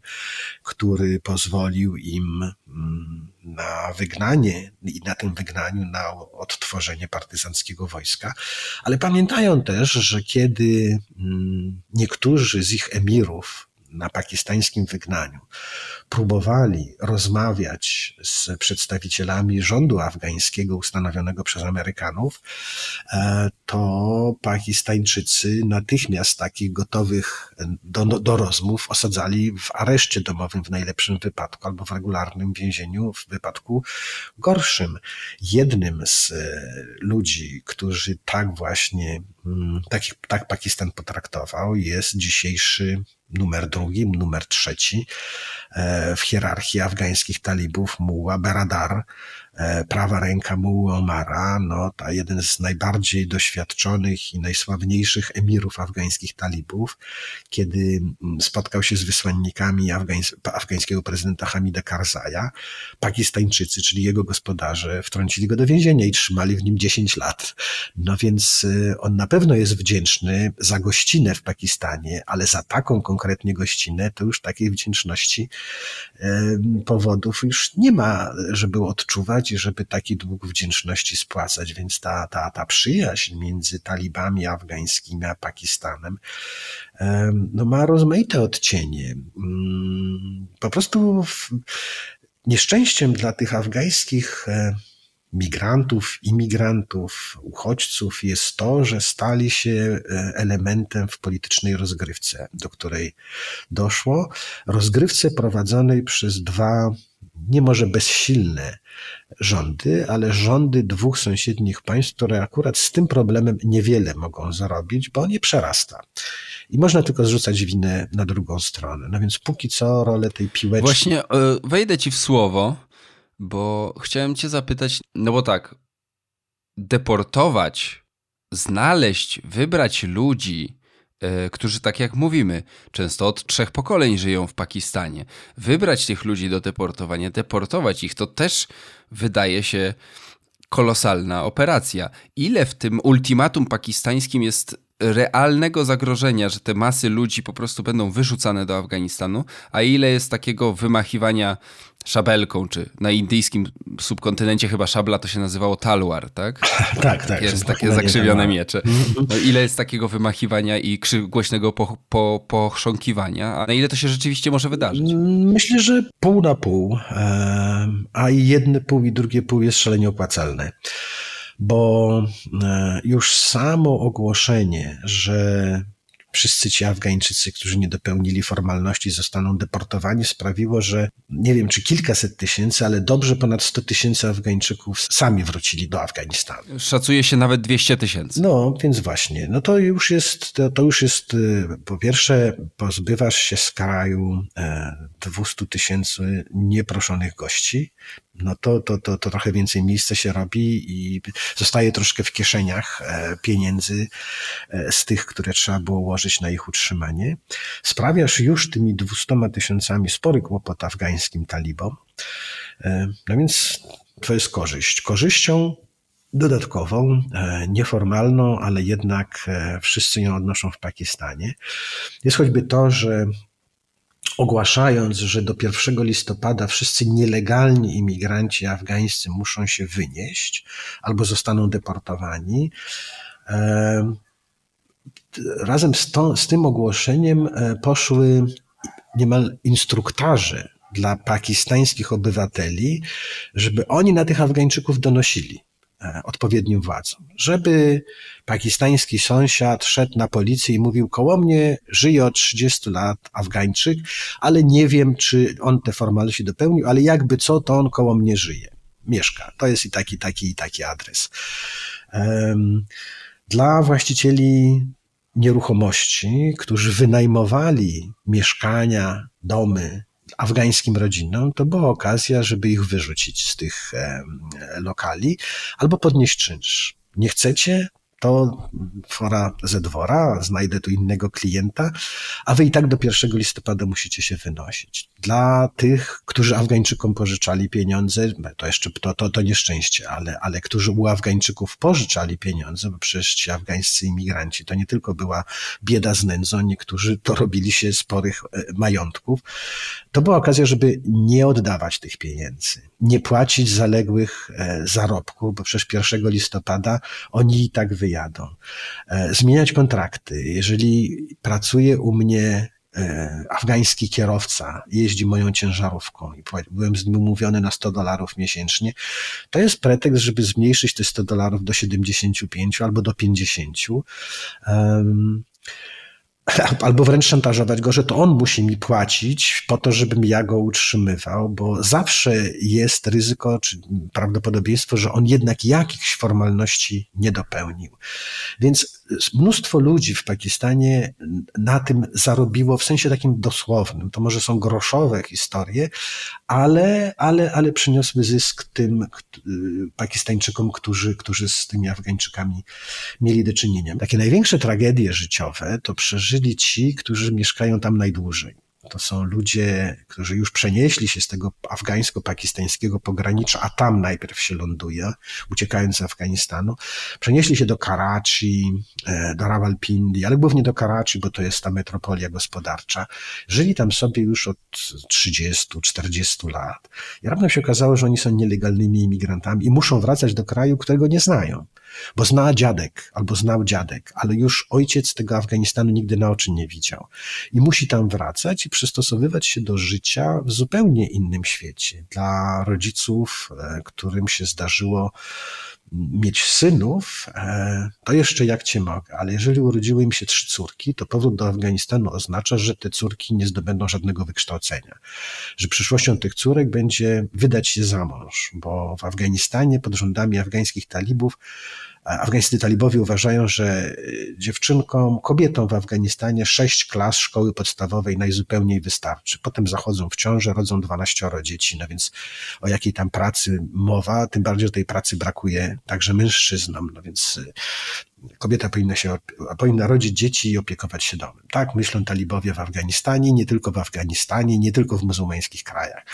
który pozwolił im mm, na wygnanie i na tym wygnaniu na odtworzenie partyzanckiego wojska, ale pamiętają też, że kiedy mm, niektórzy z ich emirów na pakistańskim wygnaniu próbowali rozmawiać z przedstawicielami rządu afgańskiego ustanowionego przez Amerykanów, e, to Pakistańczycy natychmiast takich gotowych do, do rozmów osadzali w areszcie domowym w najlepszym wypadku albo w regularnym więzieniu w wypadku gorszym. Jednym z e, ludzi, którzy tak właśnie, tak, tak Pakistan potraktował, jest dzisiejszy numer drugi, numer trzeci e, w hierarchii afgańskich talibów, Muła Beradar, prawa ręka Muły Omara, no, ta jeden z najbardziej doświadczonych i najsławniejszych emirów afgańskich talibów, kiedy mm, spotkał się z wysłannikami afgańs afgańskiego prezydenta Hamida Karzaja, Pakistańczycy, czyli jego gospodarze, wtrącili go do więzienia i trzymali w nim 10 lat. No więc e, on na pewno jest wdzięczny za gościnę w Pakistanie, ale za taką konkretnie gościnę to już takiej wdzięczności powodów już nie ma, żeby odczuwać i żeby taki dług wdzięczności spłacać. Więc ta, ta, ta przyjaźń między talibami afgańskimi a Pakistanem no, ma rozmaite odcienie. Mm, po prostu nieszczęściem dla tych afgańskich e, migrantów, imigrantów, uchodźców jest to, że stali się e, elementem w politycznej rozgrywce, do której doszło. Rozgrywce prowadzonej przez dwa, nie może bezsilne rządy, ale rządy dwóch sąsiednich państw, które akurat z tym problemem niewiele mogą zrobić, bo nie przerasta. I można tylko zrzucać winę na drugą stronę. No więc póki co rolę tej piłeczki. Właśnie e, wejdę ci w słowo bo chciałem Cię zapytać, no bo tak, deportować, znaleźć, wybrać ludzi, którzy, tak jak mówimy, często od trzech pokoleń żyją w Pakistanie, wybrać tych ludzi do deportowania, deportować ich, to też wydaje się kolosalna operacja. Ile w tym ultimatum pakistańskim jest realnego zagrożenia, że te masy ludzi po prostu będą wyrzucane do Afganistanu, a ile jest takiego wymachiwania szabelką, czy na indyjskim subkontynencie chyba szabla to się nazywało talwar, tak? [LAUGHS] tak, tak. Jest takie zakrzywione miecze. No, ile jest takiego wymachiwania i głośnego po, po, pochrząkiwania, a na ile to się rzeczywiście może wydarzyć? Myślę, że pół na pół, a jedne pół i drugie pół jest szalenie opłacalne bo e, już samo ogłoszenie, że wszyscy ci Afgańczycy, którzy nie dopełnili formalności, zostaną deportowani, sprawiło, że nie wiem czy kilkaset tysięcy, ale dobrze ponad 100 tysięcy Afgańczyków sami wrócili do Afganistanu. Szacuje się nawet 200 tysięcy. No, więc właśnie, no to już jest, to, to już jest, y, po pierwsze, pozbywasz się z kraju 200 e, tysięcy nieproszonych gości, no to, to, to, to trochę więcej miejsca się robi i zostaje troszkę w kieszeniach e, pieniędzy e, z tych, które trzeba było łożyć na ich utrzymanie. Sprawiasz już tymi dwustoma tysiącami spory kłopot afgańskim talibom. E, no więc to jest korzyść. Korzyścią dodatkową, nieformalną, ale jednak wszyscy ją odnoszą w Pakistanie, jest choćby to, że ogłaszając, że do 1 listopada wszyscy nielegalni imigranci afgańscy muszą się wynieść albo zostaną deportowani. Razem z, to, z tym ogłoszeniem e, poszły niemal instruktarzy dla pakistańskich obywateli, żeby oni na tych Afgańczyków donosili. E, odpowiednim władzom. Żeby pakistański sąsiad szedł na policję i mówił, koło mnie żyje od 30 lat Afgańczyk, ale nie wiem, czy on te formalności dopełnił, ale jakby co, to on koło mnie żyje. Mieszka. To jest i taki, taki, i taki adres. Dla właścicieli nieruchomości, którzy wynajmowali mieszkania, domy afgańskim rodzinom, to była okazja, żeby ich wyrzucić z tych lokali albo podnieść czynsz. Nie chcecie? To fora ze dwora, znajdę tu innego klienta, a wy i tak do 1 listopada musicie się wynosić. Dla tych, którzy Afgańczykom pożyczali pieniądze, to jeszcze to, to, to nieszczęście, ale, ale którzy u Afgańczyków pożyczali pieniądze, bo przecież ci afgańscy imigranci to nie tylko była bieda z nędzą, niektórzy to robili się sporych e, majątków, to była okazja, żeby nie oddawać tych pieniędzy, nie płacić zaległych e, zarobków, bo przecież 1 listopada oni i tak wyjechali wyjadą. E, zmieniać kontrakty. Jeżeli pracuje u mnie e, afgański kierowca jeździ moją ciężarówką i byłem z nim umówiony na 100 dolarów miesięcznie, to jest pretekst, żeby zmniejszyć te 100 dolarów do 75 albo do 50. Um, [LAUGHS] albo wręcz szantażować go, że to on musi mi płacić po to, żebym ja go utrzymywał, bo zawsze jest ryzyko czy prawdopodobieństwo, że on jednak jakichś formalności nie dopełnił. Więc mnóstwo ludzi w Pakistanie na tym zarobiło w sensie takim dosłownym. To może są groszowe historie, ale, ale, ale przyniosły zysk tym Pakistańczykom, którzy, którzy z tymi Afgańczykami mieli do czynienia. Takie największe tragedie życiowe to przeżyli ci, którzy mieszkają tam najdłużej. To są ludzie, którzy już przenieśli się z tego afgańsko-pakistańskiego pogranicza, a tam najpierw się ląduje, uciekając z Afganistanu. Przenieśli się do Karachi, e, do Rawalpindi, ale głównie do Karachi, bo to jest ta metropolia gospodarcza. Żyli tam sobie już od 30-40 lat. I raptem się okazało, że oni są nielegalnymi imigrantami i muszą wracać do kraju, którego nie znają. Bo zna dziadek albo znał dziadek, ale już ojciec tego Afganistanu nigdy na oczy nie widział. I musi tam wracać i przystosowywać się do życia w zupełnie innym świecie. Dla rodziców, e, którym się zdarzyło mieć synów, e, to jeszcze jak cię mogę, ale jeżeli urodziły im się trzy córki, to powrót do Afganistanu oznacza, że te córki nie zdobędą żadnego wykształcenia. Że przyszłością tych córek będzie wydać się za mąż, bo w Afganistanie pod rządami afgańskich talibów Afgańscy talibowie uważają, że y, dziewczynkom, kobietom w Afganistanie sześć klas szkoły podstawowej najzupełniej wystarczy. Potem zachodzą w ciążę, rodzą 12 dzieci, no więc o jakiej tam pracy mowa, tym bardziej, że tej pracy brakuje także mężczyznom, no więc y, kobieta powinna się, powinna rodzić dzieci i opiekować się domem. Tak myślą talibowie w Afganistanie, nie tylko w Afganistanie, nie tylko w muzułmańskich krajach.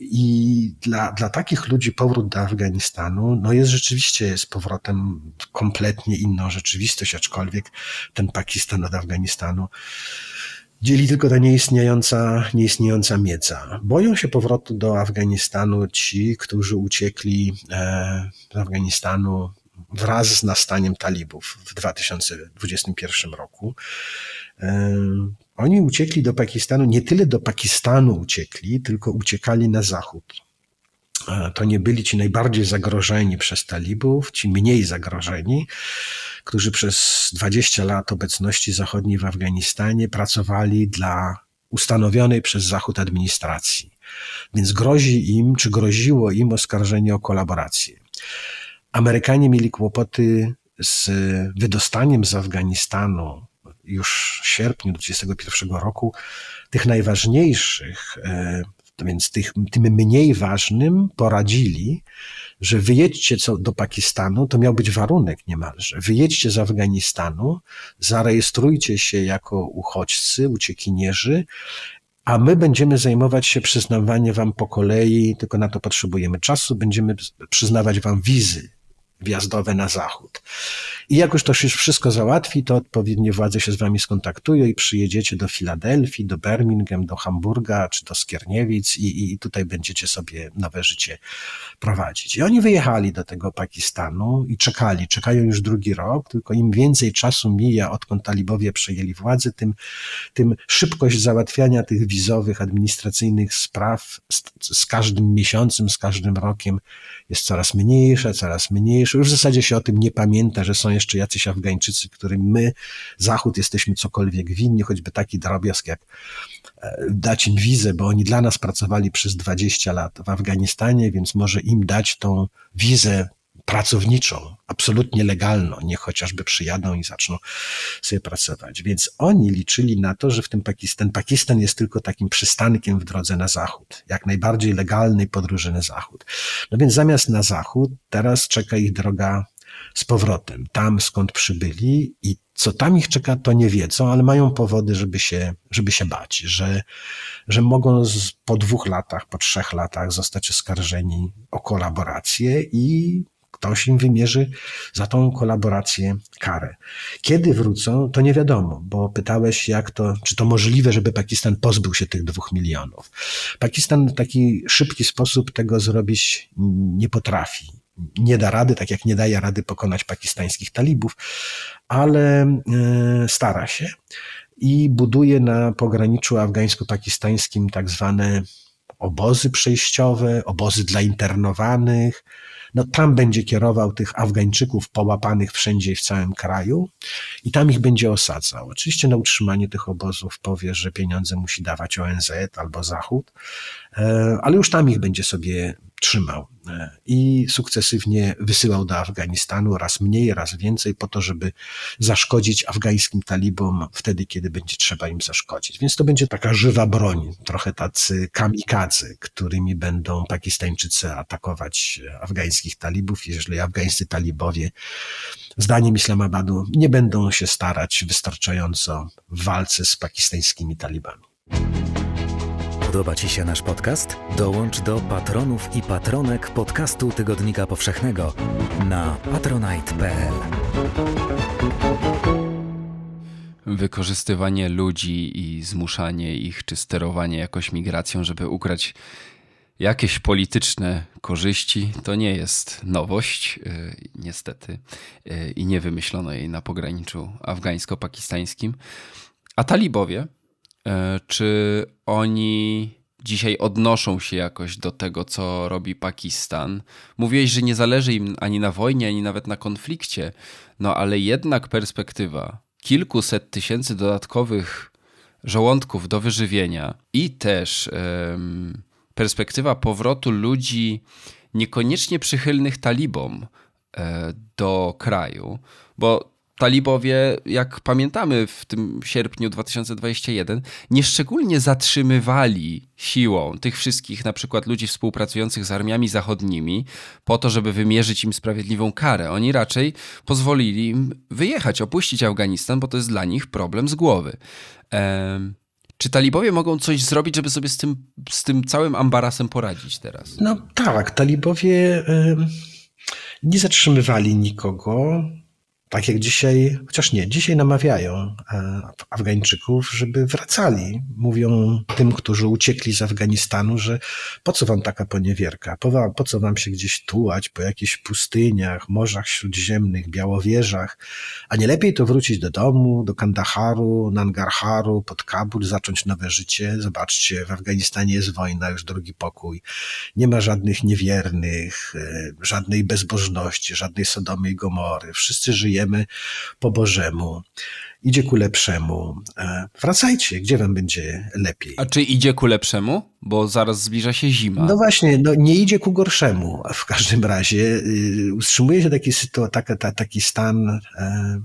I dla, dla takich ludzi powrót do Afganistanu, no jest rzeczywiście z powrotem kompletnie inną rzeczywistość, aczkolwiek ten Pakistan od Afganistanu dzieli tylko ta nieistniejąca, nieistniejąca mieca. Boją się powrotu do Afganistanu ci, którzy uciekli e, z Afganistanu wraz z nastaniem talibów w 2021 roku. Oni uciekli do Pakistanu, nie tyle do Pakistanu uciekli, tylko uciekali na zachód. To nie byli ci najbardziej zagrożeni przez talibów, ci mniej zagrożeni, którzy przez 20 lat obecności zachodniej w Afganistanie pracowali dla ustanowionej przez Zachód administracji. Więc grozi im, czy groziło im oskarżenie o kolaborację. Amerykanie mieli kłopoty z wydostaniem z Afganistanu już w sierpniu 2021 roku tych najważniejszych, e, więc tych, tym mniej ważnym poradzili, że wyjedźcie do Pakistanu, to miał być warunek niemalże. Wyjedźcie z Afganistanu, zarejestrujcie się jako uchodźcy, uciekinierzy a my będziemy zajmować się przyznawaniem wam po kolei, tylko na to potrzebujemy czasu, będziemy przyznawać wam wizy wjazdowe na zachód. I jak już to się wszystko załatwi, to odpowiednie władze się z wami skontaktują i przyjedziecie do Filadelfii, do Birmingham, do Hamburga czy do Skierniewic i, i tutaj będziecie sobie nowe życie prowadzić. I oni wyjechali do tego Pakistanu i czekali, czekają już drugi rok, tylko im więcej czasu mija, odkąd talibowie przejęli władzę, tym, tym szybkość załatwiania tych wizowych, administracyjnych spraw z, z każdym miesiącem, z każdym rokiem jest coraz mniejsza, coraz mniejsza. Już w zasadzie się o tym nie pamięta, że są jeszcze jacyś Afgańczycy, którym my, Zachód, jesteśmy cokolwiek winni, choćby taki drobiazg jak e, dać im wizę, bo oni dla nas pracowali przez 20 lat w Afganistanie, więc może im dać tą wizę pracowniczą, absolutnie legalną, niech chociażby przyjadą i zaczną sobie pracować. Więc oni liczyli na to, że w tym Pakistan, Pakistan jest tylko takim przystankiem w drodze na zachód, jak najbardziej legalnej podróży na zachód. No więc zamiast na zachód, teraz czeka ich droga z powrotem, tam skąd przybyli i co tam ich czeka, to nie wiedzą, ale mają powody, żeby się, żeby się bać, że, że mogą z, po dwóch latach, po trzech latach zostać oskarżeni o kolaborację i ktoś im wymierzy za tą kolaborację karę. Kiedy wrócą, to nie wiadomo, bo pytałeś, jak to, czy to możliwe, żeby Pakistan pozbył się tych dwóch milionów. Pakistan w taki szybki sposób tego zrobić nie potrafi nie da rady, tak jak nie daje rady pokonać pakistańskich talibów, ale e, stara się i buduje na pograniczu afgańsko-pakistańskim tak zwane obozy przejściowe, obozy dla internowanych. No tam będzie kierował tych Afgańczyków połapanych wszędzie i w całym kraju i tam ich będzie osadzał. Oczywiście na utrzymanie tych obozów powie, że pieniądze musi dawać ONZ albo Zachód, ale już tam ich będzie sobie trzymał. i sukcesywnie wysyłał do Afganistanu raz mniej, raz więcej po to, żeby zaszkodzić afgańskim talibom wtedy, kiedy będzie trzeba im zaszkodzić. Więc to będzie taka żywa broń, trochę tacy kamikadzy, którymi będą Pakistańczycy atakować afgańskich talibów, jeżeli afgańscy talibowie zdaniem Islamabadu nie będą się starać wystarczająco w walce z pakistańskimi talibami. Podoba Ci się nasz podcast? Dołącz do patronów i patronek podcastu Tygodnika Powszechnego na patronite.pl. Wykorzystywanie ludzi i zmuszanie ich, czy sterowanie jakoś migracją, żeby ugrać jakieś polityczne korzyści, to nie jest nowość, yy, niestety, yy, i nie wymyślono jej na pograniczu afgańsko-pakistańskim. A talibowie, czy oni dzisiaj odnoszą się jakoś do tego, co robi Pakistan? Mówiłeś, że nie zależy im ani na wojnie, ani nawet na konflikcie, no ale jednak perspektywa kilkuset tysięcy dodatkowych żołądków do wyżywienia i też perspektywa powrotu ludzi niekoniecznie przychylnych talibom e, do kraju, bo talibowie, jak pamiętamy w tym sierpniu 2021, nieszczególnie zatrzymywali siłą tych wszystkich na przykład ludzi współpracujących z armiami zachodnimi po to, żeby wymierzyć im sprawiedliwą karę. Oni raczej pozwolili im wyjechać, opuścić Afganistan, bo to jest dla nich problem z głowy. Ehm, czy talibowie mogą coś zrobić, żeby sobie z tym, z tym całym ambarasem poradzić teraz? No tak, talibowie nie zatrzymywali nikogo. Tak jak dzisiaj, chociaż nie, dzisiaj namawiają e, Afgańczyków, żeby wracali. Mówią tym, którzy uciekli z Afganistanu, że po co wam taka poniewierka? Po, po co wam się gdzieś tułać po jakichś pustyniach, morzach śródziemnych, białowieżach? A nie lepiej to wrócić do domu, do Kandaharu, Nangarharu, pod Kabul, zacząć nowe życie? Zobaczcie, w Afganistanie jest wojna, już drugi pokój. Nie ma żadnych niewiernych, e, żadnej bezbożności, żadnej Sodomy i Gomory. Wszyscy żyjemy żyjemy po Bożemu, idzie ku lepszemu. E, wracajcie, gdzie wam będzie lepiej. A czy idzie ku lepszemu? Bo zaraz zbliża się zima. No właśnie, no nie idzie ku gorszemu. W każdym razie y, utrzymuje się taki, taki, taki stan e,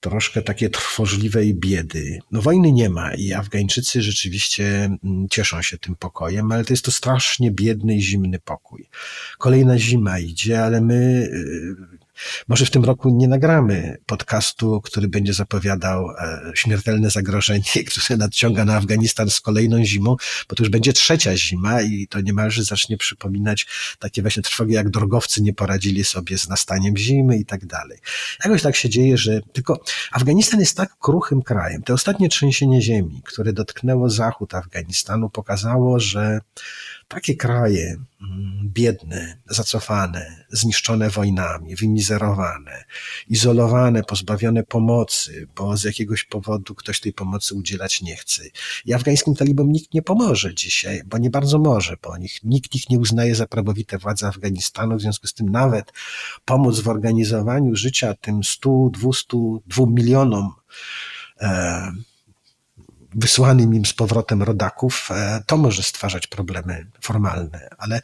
troszkę takie trwożliwej biedy. No wojny nie ma i Afgańczycy rzeczywiście mm, cieszą się tym pokojem, ale to jest to strasznie biedny i zimny pokój. Kolejna zima idzie, ale my y, może w tym roku nie nagramy podcastu, który będzie zapowiadał e, śmiertelne zagrożenie, [LAUGHS] które nadciąga na Afganistan z kolejną zimą, bo to już będzie trzecia zima i to niemalże zacznie przypominać takie właśnie trwogi, jak drogowcy nie poradzili sobie z nastaniem zimy i tak dalej. Jakoś tak się dzieje, że tylko Afganistan jest tak kruchym krajem. Te ostatnie trzęsienie ziemi, które dotknęło zachód Afganistanu, pokazało, że takie kraje mm, biedne, zacofane, zniszczone wojnami, wymizerowane, izolowane, pozbawione pomocy, bo z jakiegoś powodu ktoś tej pomocy udzielać nie chce. I afgańskim talibom nikt nie pomoże dzisiaj, bo nie bardzo może po nich. Nikt ich nie uznaje za prawowite władze Afganistanu, w związku z tym nawet pomóc w organizowaniu życia tym 100, 200, 2 milionom e, wysłanym im z powrotem rodaków, e, to może stwarzać problemy formalne, ale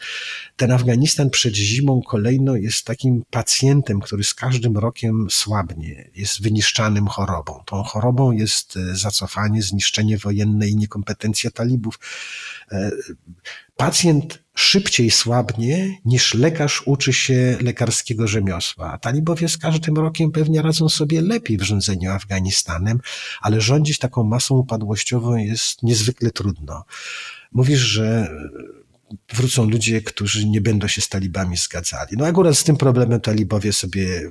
ten Afganistan przed zimą kolejno jest takim pacjentem, który z każdym rokiem słabnie, jest wyniszczanym chorobą. Tą chorobą jest e, zacofanie, zniszczenie wojenne i niekompetencja talibów. Pacjent szybciej słabnie niż lekarz uczy się lekarskiego rzemiosła. Talibowie z każdym rokiem pewnie radzą sobie lepiej w rządzeniu Afganistanem, ale rządzić taką masą upadłościową jest niezwykle trudno. Mówisz, że wrócą ludzie, którzy nie będą się z talibami zgadzali. No akurat z tym problemem talibowie sobie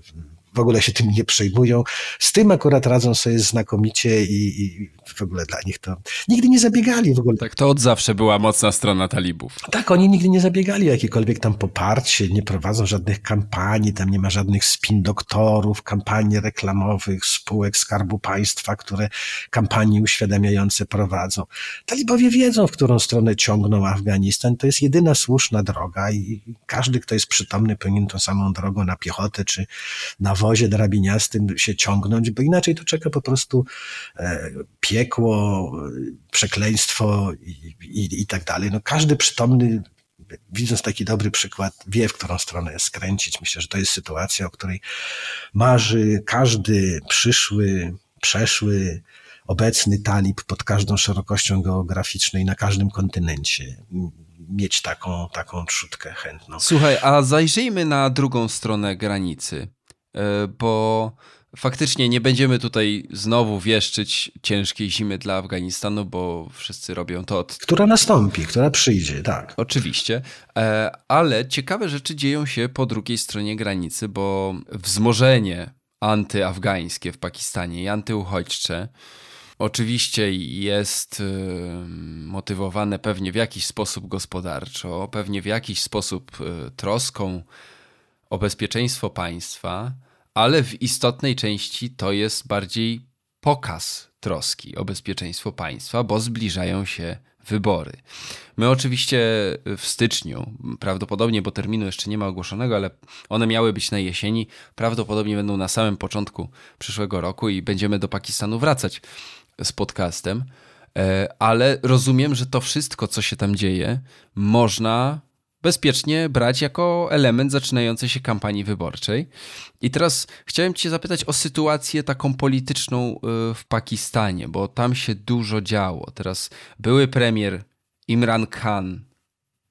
w ogóle się tym nie przejmują. Z tym akurat radzą sobie znakomicie i, i, w ogóle dla nich to nigdy nie zabiegali w ogóle. Tak, to od zawsze była mocna strona talibów. Tak, oni nigdy nie zabiegali o jakiekolwiek tam poparcie, nie prowadzą żadnych kampanii, tam nie ma żadnych spin doktorów, kampanii reklamowych, spółek Skarbu Państwa, które kampanii uświadamiające prowadzą. Talibowie wiedzą, w którą stronę ciągną Afganistan. To jest jedyna słuszna droga i każdy, kto jest przytomny, powinien tą samą drogą na piechotę czy na wozie drabiniastym się ciągnąć, bo inaczej to czeka po prostu e, piekło, przekleństwo i, i, i tak dalej. No każdy przytomny widząc taki dobry przykład, wie, w którą stronę skręcić. Myślę, że to jest sytuacja, o której marzy każdy przyszły, przeszły, obecny talib pod każdą szerokością geograficzną i na każdym kontynencie mieć taką, taką trzutkę chętną. Słuchaj, a zajrzyjmy na drugą stronę granicy, bo faktycznie nie będziemy tutaj znowu wieszczyć ciężkiej zimy dla Afganistanu, bo wszyscy robią to od... Która nastąpi, która przyjdzie, tak. Oczywiście, e, ale ciekawe rzeczy dzieją się po drugiej stronie granicy, bo wzmożenie antyafgańskie w Pakistanie i antyuchodźcze oczywiście jest y, motywowane pewnie w jakiś sposób gospodarczo, pewnie w jakiś sposób troską o bezpieczeństwo państwa, ale w istotnej części to jest bardziej pokaz troski o bezpieczeństwo państwa, bo zbliżają się wybory. My oczywiście w styczniu, prawdopodobnie, bo terminu jeszcze nie ma ogłoszonego, ale one miały być na jesieni, prawdopodobnie będą na samym początku przyszłego roku i będziemy do Pakistanu wracać z podcastem. E, ale rozumiem, że to wszystko, co się tam dzieje, można bezpiecznie brać jako element zaczynającej się kampanii wyborczej. I teraz chciałem Cię zapytać o sytuację taką polityczną y, w Pakistanie, bo tam się dużo działo. Teraz były premier Imran Khan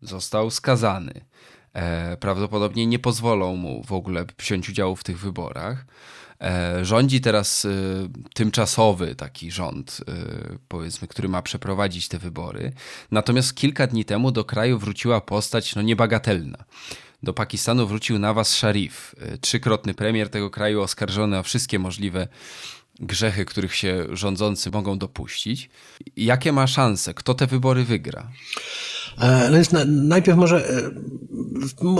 został skazany. E, prawdopodobnie nie pozwolą mu w ogóle wziąć udziału w tych wyborach. E, rządzi teraz e, tymczasowy taki rząd, e, powiedzmy, który ma przeprowadzić te wybory. Natomiast kilka dni temu do kraju wróciła postać no, niebagatelna. Do Pakistanu wrócił Nawaz Sharif, trzykrotny premier tego kraju, oskarżony o wszystkie możliwe grzechy, których się rządzący mogą dopuścić. Jakie ma szanse? Kto te wybory wygra? E, no więc najpierw może, e,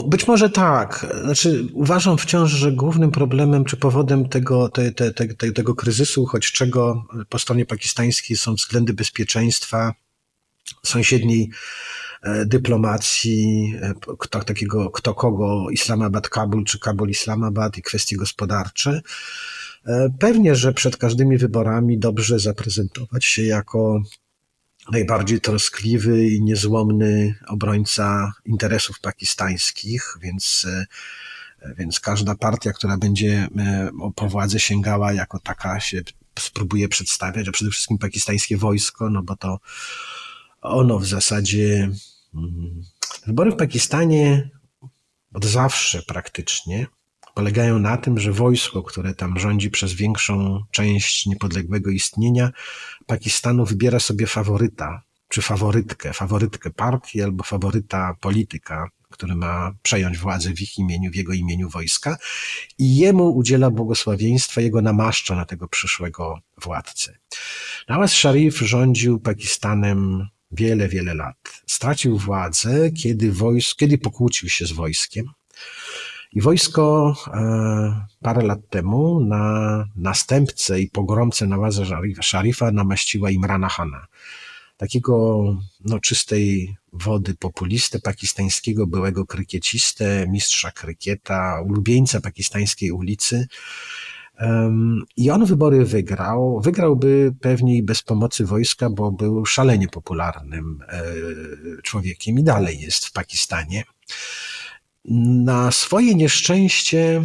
być może tak. Znaczy, uważam wciąż, że głównym problemem czy powodem tego, te, te, te, tego kryzysu uchodźczego po stronie pakistańskiej są względy bezpieczeństwa sąsiedniej e, dyplomacji, kto, takiego, kto kogo, Islamabad, Kabul czy Kabul, Islamabad i kwestie gospodarcze. Pewnie, że przed każdymi wyborami dobrze zaprezentować się jako najbardziej troskliwy i niezłomny obrońca interesów pakistańskich, więc, e, więc każda partia, która będzie e, po władzę sięgała, jako taka się spróbuje przedstawiać, a przede wszystkim pakistańskie wojsko, no bo to ono w zasadzie. Mm, wybory w Pakistanie od zawsze praktycznie polegają na tym, że wojsko, które tam rządzi przez większą część niepodległego istnienia Pakistanu, wybiera sobie faworyta, czy faworytkę, faworytkę partii albo faworyta polityka, który ma przejąć władzę w ich imieniu, w jego imieniu wojska i jemu udziela błogosławieństwa, jego namaszcza na tego przyszłego władcę. Nawaz Sharif rządził Pakistanem wiele, wiele lat. Stracił władzę, kiedy, wojsk, kiedy pokłócił się z wojskiem, i wojsko e, parę lat temu na następcę i pogromcę Nawaza Szarifa namaściła Imrana Hana. Takiego no, czystej wody populistę pakistańskiego, byłego krykiecistę, mistrza krykieta, ulubieńca pakistańskiej ulicy. I on wybory wygrał. Wygrałby pewnie bez pomocy wojska, bo był szalenie popularnym e, człowiekiem i dalej jest w Pakistanie. Na swoje nieszczęście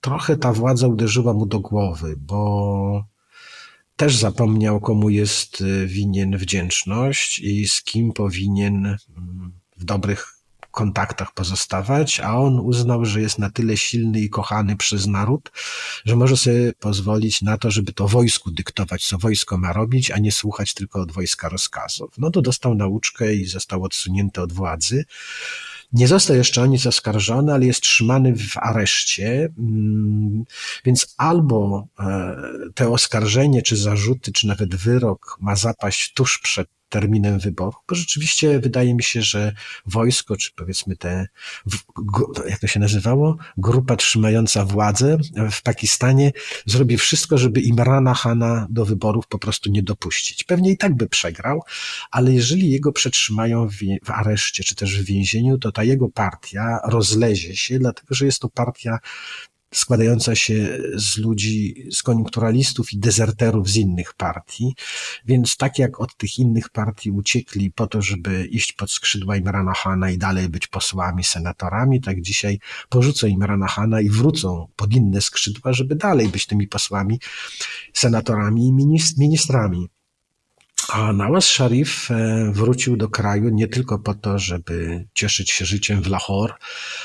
trochę ta władza uderzyła mu do głowy, bo też zapomniał, komu jest y, winien wdzięczność i z kim powinien mm, w dobrych kontaktach pozostawać, a on uznał, że jest na tyle silny i kochany przez naród, że może sobie pozwolić na to, żeby to wojsku dyktować, co wojsko ma robić, a nie słuchać tylko od wojska rozkazów. No to dostał nauczkę i został odsunięty od władzy. Nie został jeszcze o nic oskarżony, ale jest trzymany w areszcie, mm, więc albo e, te oskarżenie, czy zarzuty, czy nawet wyrok ma zapaść tuż przed terminem wyborów, bo rzeczywiście wydaje mi się, że wojsko, czy powiedzmy te, jak to się nazywało, grupa trzymająca władzę w Pakistanie zrobi wszystko, żeby Imrana Hana do wyborów po prostu nie dopuścić. Pewnie i tak by przegrał, ale jeżeli jego przetrzymają w, w areszcie, czy też w więzieniu, to ta jego partia rozlezie się, dlatego że jest to partia składająca się z ludzi, z koniunkturalistów i dezerterów z innych partii, więc tak jak od tych innych partii uciekli po to, żeby iść pod skrzydła Imrana Hana i dalej być posłami, senatorami, tak dzisiaj porzucą Imrana Hana i wrócą pod inne skrzydła, żeby dalej być tymi posłami, senatorami i ministrami. A Nawaz Sharif e, wrócił do kraju nie tylko po to, żeby cieszyć się życiem w Lahore,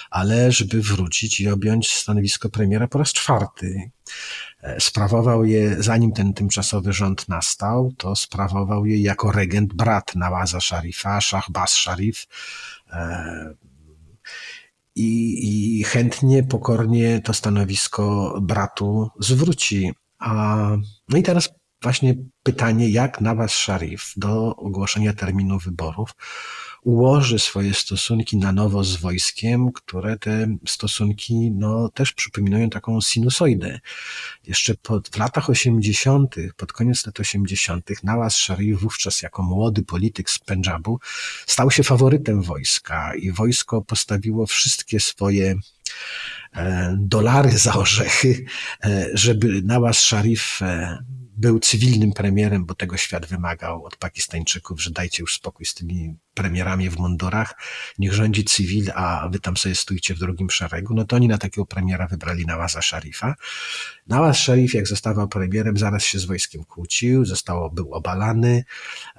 ale żeby wrócić i objąć stanowisko premiera po raz czwarty. E, sprawował je, zanim ten tymczasowy rząd nastał, to sprawował je jako regent brat Nawaza Sharifa, Shahbaz Sharif. E, I, I chętnie, pokornie to stanowisko bratu zwróci. A, no i teraz właśnie pytanie, jak Nawaz Sharif do ogłoszenia terminu wyborów ułoży swoje stosunki na nowo z wojskiem, które te stosunki no, też przypominają taką sinusoidę. Jeszcze pod, w latach 80., pod koniec lat 80., Nawaz Sharif wówczas jako młody polityk z Pendżabu stał się faworytem wojska i wojsko postawiło wszystkie swoje e, dolary za orzechy, e, żeby Nawaz Sharif e, był cywilnym premierem, bo tego świat wymagał od Pakistańczyków, że dajcie już spokój z tymi premierami w mundurach, niech rządzi cywil, a wy tam sobie stójcie w drugim szeregu, no to oni na takiego premiera wybrali Nawaza Sharifa. Nawaz Sharif, jak zostawał premierem, zaraz się z wojskiem kłócił, został, był obalany,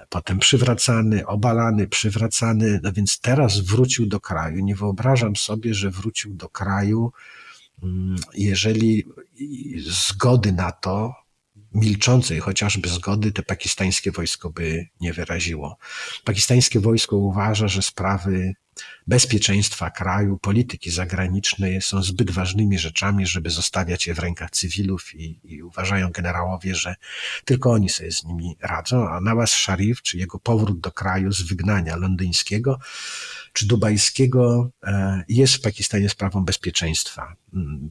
potem przywracany, obalany, przywracany, no więc teraz wrócił do kraju. Nie wyobrażam sobie, że wrócił do kraju, mm, jeżeli zgody na to milczącej chociażby zgody to pakistańskie wojsko by nie wyraziło. Pakistańskie wojsko uważa, że sprawy bezpieczeństwa kraju, polityki zagranicznej są zbyt ważnymi rzeczami, żeby zostawiać je w rękach cywilów i, i uważają generałowie, że tylko oni sobie z nimi radzą, a Nawaz Sharif, czy jego powrót do kraju z wygnania londyńskiego, czy dubajskiego e, jest w Pakistanie sprawą bezpieczeństwa.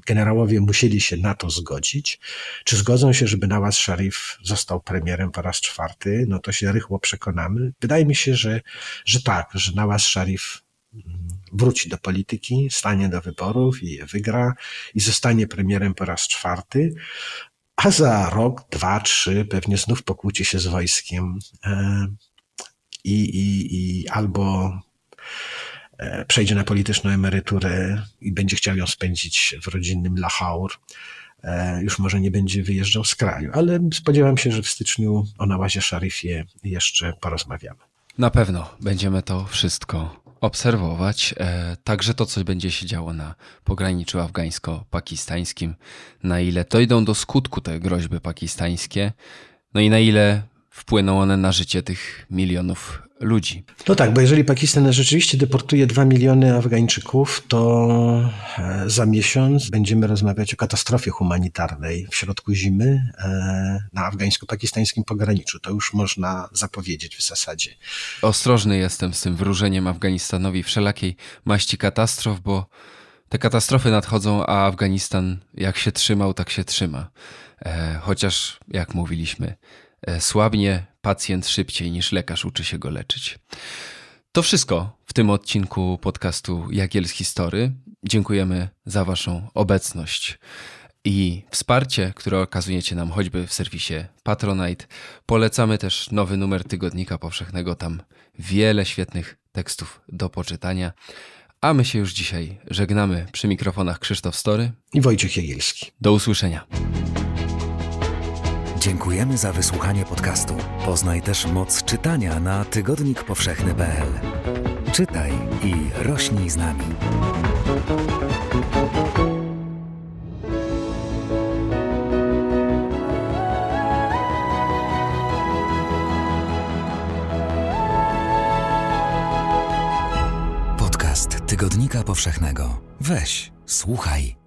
Generałowie musieli się na to zgodzić. Czy zgodzą się, żeby Nawaz Sharif został premierem po raz czwarty? No to się rychło przekonamy. Wydaje mi się, że, że tak, że Nawaz Sharif mm, wróci do polityki, stanie do wyborów i wygra i zostanie premierem po raz czwarty, a za rok, dwa, trzy pewnie znów pokłóci się z wojskiem e, i, i, i albo przejdzie na polityczną emeryturę i będzie chciał ją spędzić w rodzinnym Lahaur, e, już może nie będzie wyjeżdżał z kraju, ale spodziewam się, że w styczniu o Nałazie Szarifie jeszcze porozmawiamy. Na pewno będziemy to wszystko obserwować. E, także to, co będzie się działo na pograniczu afgańsko-pakistańskim, na ile dojdą do skutku te groźby pakistańskie, no i na ile wpłyną one na życie tych milionów ludzi. No tak, bo jeżeli Pakistan rzeczywiście deportuje 2 miliony Afgańczyków, to e, za miesiąc będziemy rozmawiać o katastrofie humanitarnej w środku zimy e, na afgańsko-pakistańskim pograniczu. To już można zapowiedzieć w zasadzie. Ostrożny jestem z tym wróżeniem Afganistanowi wszelakiej maści katastrof, bo te katastrofy nadchodzą, a Afganistan jak się trzymał, tak się trzyma. E, chociaż, jak mówiliśmy, słabnie pacjent szybciej niż lekarz uczy się go leczyć. To wszystko w tym odcinku podcastu Jagiel z History. Dziękujemy za Waszą obecność i wsparcie, które okazujecie nam choćby w serwisie Patronite. Polecamy też nowy numer Tygodnika Powszechnego, tam wiele świetnych tekstów do poczytania. A my się już dzisiaj żegnamy przy mikrofonach Krzysztof Story i Wojciech Jagielski. Do usłyszenia. Dziękujemy za wysłuchanie podcastu. Poznaj też moc czytania na tygodnikpowszechny.pl. Czytaj i rośnij z nami. Podcast Tygodnika Powszechnego. Weź, słuchaj.